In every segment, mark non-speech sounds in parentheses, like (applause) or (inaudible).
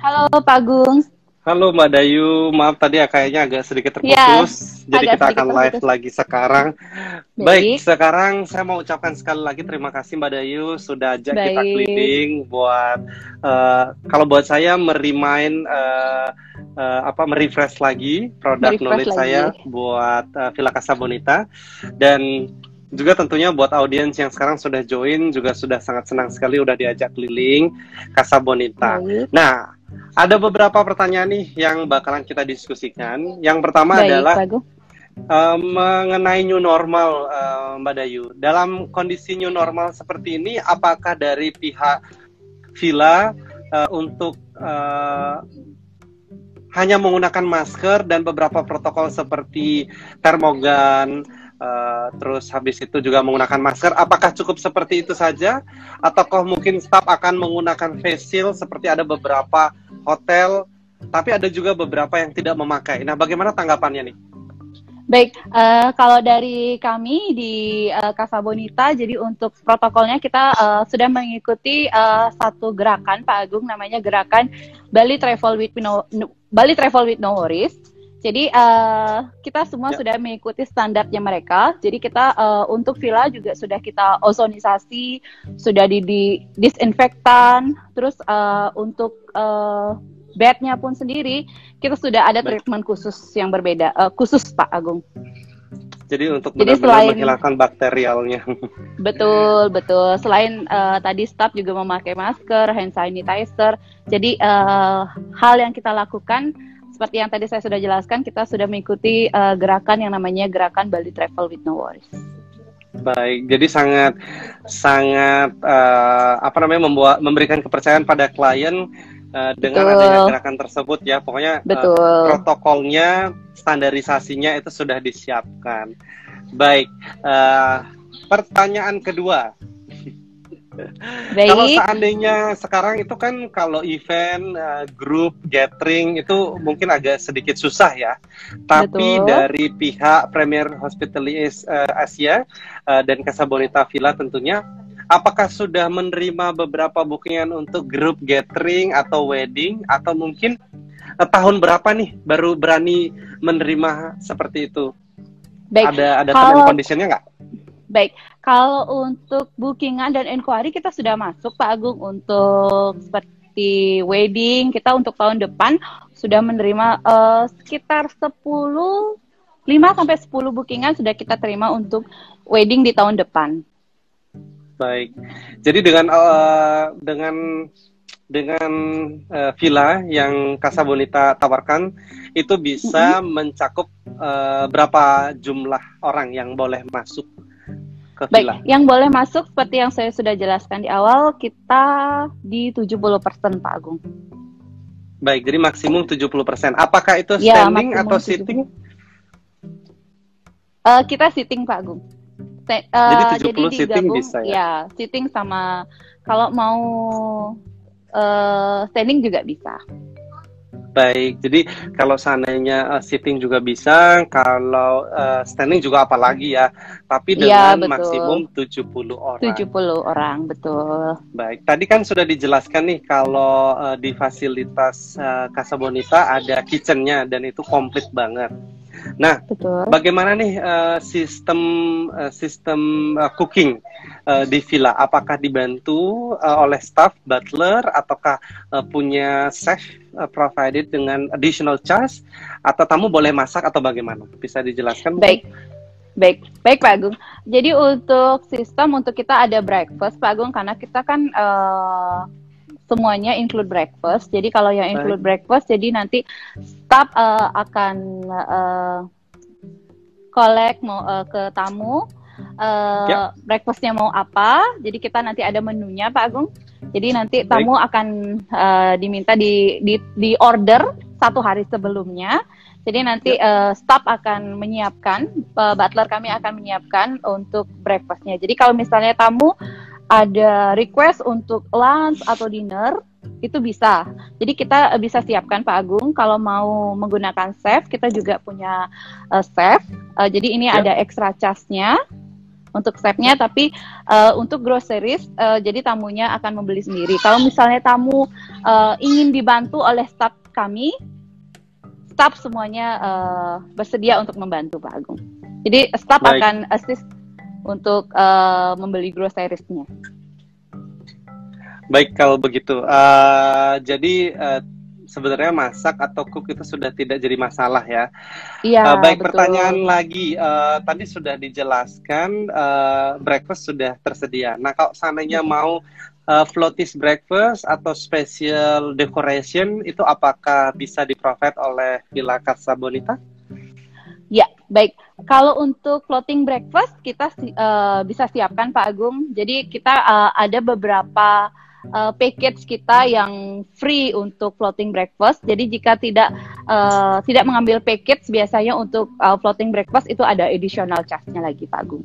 Halo Pak Agung. Halo Mbak Dayu, maaf tadi ya kayaknya agak sedikit terputus, ya, jadi kita akan terputus. live lagi sekarang. Baik. Baik, sekarang saya mau ucapkan sekali lagi terima kasih Mbak Dayu sudah ajak Baik. kita keliling buat uh, kalau buat saya merimain uh, uh, apa merefresh lagi produk knowledge lagi. saya buat uh, Villa Casa Bonita dan juga tentunya buat audiens yang sekarang sudah join juga sudah sangat senang sekali udah diajak keliling Casa Bonita. Baik. Nah, ada beberapa pertanyaan nih yang bakalan kita diskusikan. Yang pertama Baik, adalah uh, mengenai new normal, uh, Mbak Dayu. Dalam kondisi new normal seperti ini, apakah dari pihak villa uh, untuk uh, hanya menggunakan masker dan beberapa protokol seperti termogan, Uh, terus habis itu juga menggunakan masker. Apakah cukup seperti itu saja, ataukah mungkin staff akan menggunakan face shield seperti ada beberapa hotel, tapi ada juga beberapa yang tidak memakai. Nah, bagaimana tanggapannya nih? Baik, uh, kalau dari kami di uh, Casa Bonita, jadi untuk protokolnya kita uh, sudah mengikuti uh, satu gerakan Pak Agung, namanya gerakan Bali Travel with No, Bali Travel with No Worries jadi uh, kita semua ya. sudah mengikuti standarnya mereka. Jadi kita uh, untuk villa juga sudah kita ozonisasi, sudah di, di disinfektan. Terus uh, untuk uh, bednya pun sendiri kita sudah ada treatment khusus yang berbeda, uh, khusus Pak Agung. Jadi untuk Jadi selain, menghilangkan bakterialnya. (laughs) Betul, betul. Selain uh, tadi staff juga memakai masker, hand sanitizer. Jadi uh, hal yang kita lakukan seperti yang tadi saya sudah jelaskan, kita sudah mengikuti uh, gerakan yang namanya gerakan Bali Travel with No Worries. Baik, jadi sangat sangat uh, apa namanya membuat memberikan kepercayaan pada klien uh, dengan Betul. adanya gerakan tersebut ya. Pokoknya Betul. Uh, protokolnya, standarisasinya itu sudah disiapkan. Baik, uh, pertanyaan kedua Baik. Kalau seandainya sekarang itu kan kalau event, uh, grup, gathering itu mungkin agak sedikit susah ya. Tapi Betul. dari pihak Premier Hospitality uh, Asia uh, dan Casabonita Villa tentunya, apakah sudah menerima beberapa bookingan untuk grup gathering atau wedding atau mungkin uh, tahun berapa nih baru berani menerima seperti itu? Baik. Ada ada kalau, conditionnya nggak? Baik, kalau untuk bookingan dan inquiry kita sudah masuk Pak Agung untuk seperti wedding kita untuk tahun depan sudah menerima uh, sekitar 10 5 sampai 10 bookingan sudah kita terima untuk wedding di tahun depan. Baik. Jadi dengan uh, dengan dengan uh, villa yang Casa Bonita tawarkan itu bisa mm -hmm. mencakup uh, berapa jumlah orang yang boleh masuk Baik, yang boleh masuk seperti yang saya sudah jelaskan di awal, kita di 70% Pak Agung. Baik, jadi maksimum 70%. Apakah itu ya, standing atau 70. sitting? Uh, kita sitting Pak Agung. uh, jadi 70 jadi sitting bisa ya? Ya, sitting sama kalau mau uh, standing juga bisa. Baik, jadi kalau seandainya uh, sitting juga bisa, kalau uh, standing juga apalagi ya. Tapi iya, dengan ya, maksimum 70 orang. 70 orang, betul. Baik, tadi kan sudah dijelaskan nih kalau uh, di fasilitas uh, Casa Bonita ada kitchennya dan itu komplit banget. Nah, Betul. bagaimana nih uh, sistem uh, sistem uh, cooking uh, di villa? Apakah dibantu uh, oleh staff butler ataukah uh, punya chef uh, provided dengan additional charge atau tamu boleh masak atau bagaimana? Bisa dijelaskan? Baik. Baik, baik Pak Agung. Jadi untuk sistem untuk kita ada breakfast Pak Agung karena kita kan uh, semuanya include breakfast. Jadi kalau yang include Baik. breakfast, jadi nanti staff uh, akan uh, collect mau uh, ke tamu uh, yep. breakfastnya mau apa. Jadi kita nanti ada menunya Pak Agung. Jadi nanti tamu Baik. akan uh, diminta di, di di order satu hari sebelumnya. Jadi nanti yep. uh, staff akan menyiapkan, uh, butler kami akan menyiapkan untuk breakfastnya. Jadi kalau misalnya tamu ada request untuk lunch atau dinner itu bisa. Jadi kita bisa siapkan Pak Agung kalau mau menggunakan chef kita juga punya uh, chef. Uh, jadi ini ya. ada extra charge-nya. Untuk stepnya tapi uh, untuk groceries uh, jadi tamunya akan membeli sendiri. Kalau misalnya tamu uh, ingin dibantu oleh staff kami staff semuanya uh, bersedia untuk membantu Pak Agung. Jadi staff Baik. akan assist untuk uh, membeli groseriesnya Baik kalau begitu. Uh, jadi uh, sebenarnya masak atau cook itu sudah tidak jadi masalah ya. Iya. Uh, baik betul. pertanyaan lagi, uh, tadi sudah dijelaskan uh, breakfast sudah tersedia. Nah kalau seandainya hmm. mau uh, floaties breakfast atau special decoration itu apakah bisa diprovide oleh Villa Casa Bonita? Ya, baik. Kalau untuk floating breakfast kita uh, bisa siapkan Pak Agung. Jadi kita uh, ada beberapa uh, package kita yang free untuk floating breakfast. Jadi jika tidak uh, tidak mengambil package biasanya untuk uh, floating breakfast itu ada additional charge-nya lagi Pak Agung.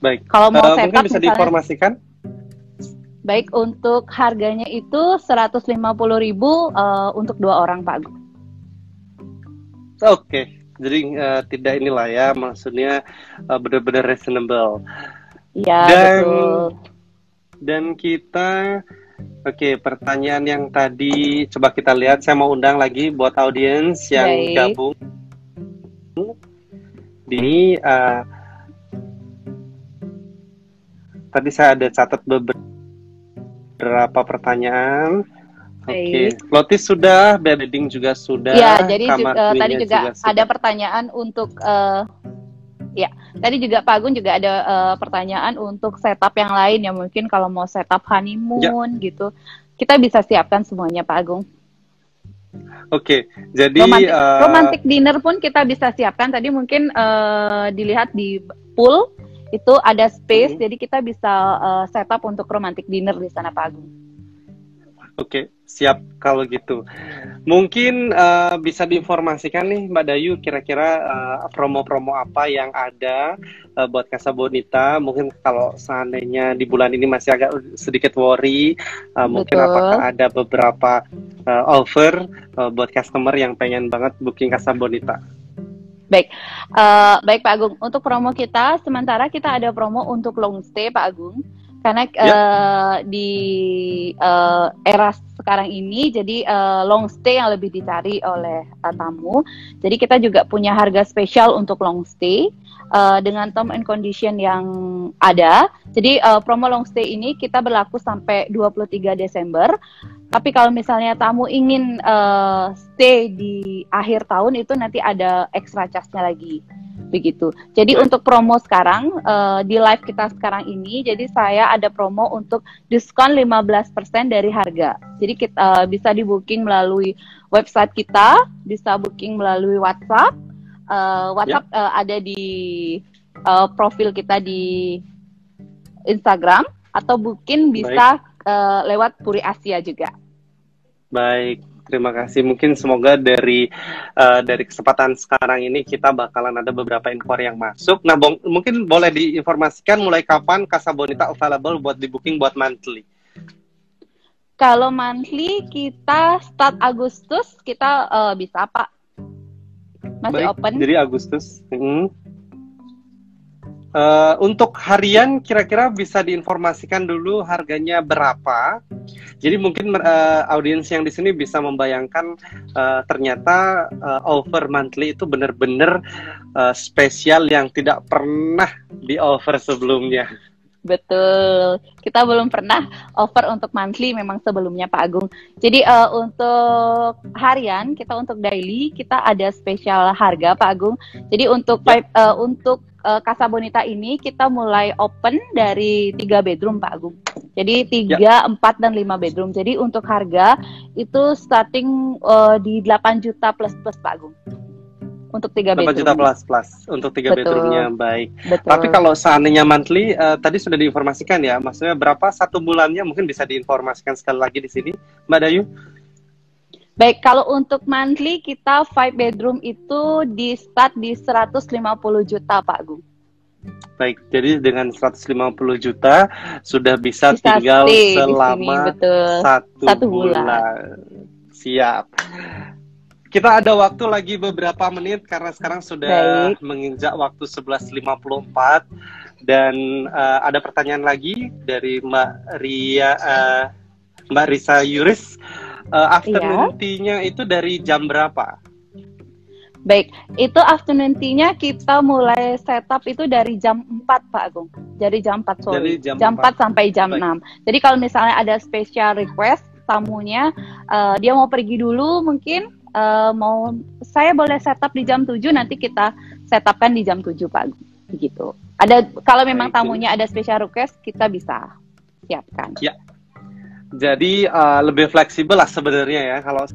Baik. Kalau mau uh, mungkin bisa misalnya, diinformasikan? Baik, untuk harganya itu 150.000 uh, untuk dua orang Pak Agung. Oke. Okay. Jadi uh, tidak inilah ya, maksudnya uh, benar-benar reasonable. Iya, betul dan kita Oke, pertanyaan yang tadi coba kita lihat. Saya mau undang lagi buat audiens yang Baik. gabung. Di uh, tadi saya ada catat beberapa pertanyaan. Oke, okay. Lotis sudah, bedding juga sudah. Ya, jadi juga, uh, tadi juga, juga ada pertanyaan untuk uh, Ya, tadi juga Pak Agung juga ada uh, pertanyaan untuk setup yang lain ya mungkin kalau mau setup honeymoon ya. gitu, kita bisa siapkan semuanya Pak Agung. Oke, okay, jadi romantic, uh, romantic dinner pun kita bisa siapkan. Tadi mungkin uh, dilihat di pool itu ada space, uh jadi kita bisa uh, setup untuk romantic dinner di sana Pak Agung. Oke, siap kalau gitu. Mungkin uh, bisa diinformasikan nih Mbak Dayu kira-kira uh, promo-promo apa yang ada uh, buat Casa Bonita. Mungkin kalau seandainya di bulan ini masih agak sedikit worry, uh, mungkin apakah ada beberapa uh, offer uh, buat customer yang pengen banget booking Casa Bonita. Baik, uh, baik Pak Agung. Untuk promo kita, sementara kita ada promo untuk long stay Pak Agung karena yep. Ya. uh, di uh, era sekarang ini jadi uh, long stay yang lebih dicari oleh uh, tamu. Jadi kita juga punya harga spesial untuk long stay uh, dengan term and condition yang ada. Jadi uh, promo long stay ini kita berlaku sampai 23 Desember. Tapi kalau misalnya tamu ingin uh, stay di akhir tahun itu nanti ada extra charge-nya lagi begitu. Jadi untuk promo sekarang uh, di live kita sekarang ini, jadi saya ada promo untuk diskon 15% dari harga. Jadi kita uh, bisa di booking melalui website kita, bisa booking melalui WhatsApp. Uh, WhatsApp yeah. uh, ada di uh, profil kita di Instagram atau booking bisa uh, lewat Puri Asia juga. Baik, Terima kasih. Mungkin semoga dari uh, dari kesempatan sekarang ini kita bakalan ada beberapa inquiry yang masuk. Nah, bong, mungkin boleh diinformasikan mulai kapan Casa Bonita available buat di booking buat monthly. Kalau monthly kita start Agustus kita uh, bisa Pak. Masih Baik, open. Jadi Agustus. Hmm. Uh, untuk harian kira-kira bisa diinformasikan dulu harganya berapa. Jadi mungkin uh, audiens yang di sini bisa membayangkan uh, ternyata uh, over monthly itu benar-benar uh, spesial yang tidak pernah di over sebelumnya. Betul. Kita belum pernah offer untuk monthly memang sebelumnya Pak Agung. Jadi uh, untuk harian kita untuk daily kita ada spesial harga Pak Agung. Jadi untuk ya. uh, untuk uh, Casa Bonita ini kita mulai open dari tiga bedroom Pak Agung. Jadi tiga, ya. empat dan lima bedroom. Jadi untuk harga itu starting uh, di 8 juta plus plus Pak Agung. Untuk tiga bedroom. 8 juta plus plus untuk tiga bedroomnya baik. Betul. Tapi kalau seandainya monthly uh, tadi sudah diinformasikan ya, maksudnya berapa satu bulannya mungkin bisa diinformasikan sekali lagi di sini, Mbak Dayu? Baik, kalau untuk monthly kita five bedroom itu di start di 150 juta Pak Gung. Baik, jadi dengan 150 juta sudah bisa, bisa tinggal selama sini, betul. Satu, satu bulan. bulan. Siap. kita ada waktu lagi beberapa menit karena sekarang sudah Baik. menginjak waktu 11.54 dan uh, ada pertanyaan lagi dari Mbak Ria uh, Mbak Risa Yuris. Uh, afternoon iya. tea-nya itu dari jam berapa? Baik, itu afternoon tea-nya kita mulai setup itu dari jam 4 Pak Agung. Jadi jam 4 sore. Jadi jam, jam 4. 4 sampai jam Baik. 6. Jadi kalau misalnya ada special request tamunya uh, dia mau pergi dulu mungkin uh, mau saya boleh setup di jam 7 nanti kita setupkan di jam 7 Pak Agung. Begitu. Ada kalau memang tamunya ada special request kita bisa siapkan. Ya. Jadi uh, lebih fleksibel lah sebenarnya ya kalau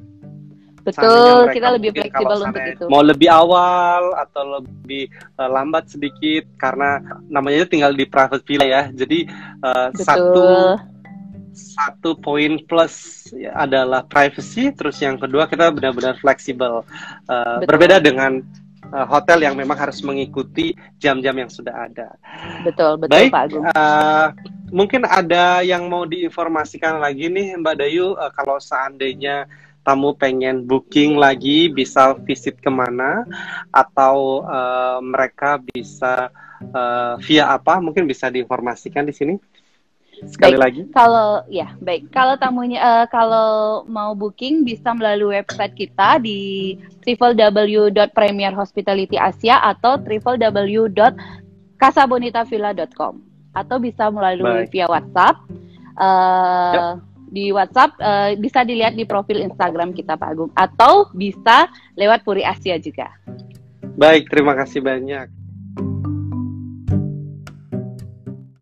Betul, kita lebih fleksibel untuk itu. Mau lebih awal atau lebih uh, lambat sedikit karena namanya tinggal di private villa ya. Jadi uh, satu satu poin plus ya, adalah privacy, terus yang kedua kita benar-benar fleksibel. Uh, berbeda dengan uh, hotel yang memang harus mengikuti jam-jam yang sudah ada. Betul, betul Baik, Pak Agung. Uh, mungkin ada yang mau diinformasikan lagi nih Mbak Dayu uh, kalau seandainya tamu pengen booking lagi bisa visit ke mana? Atau uh, mereka bisa uh, via apa? Mungkin bisa diinformasikan di sini. Sekali baik, lagi. kalau ya baik. Kalau tamunya uh, kalau mau booking bisa melalui website kita di www.premierhospitalityasia atau www.casabonitavilla.com atau bisa melalui baik. via WhatsApp uh, yep di WhatsApp uh, bisa dilihat di profil Instagram kita Pak Agung atau bisa lewat Puri Asia juga. Baik, terima kasih banyak.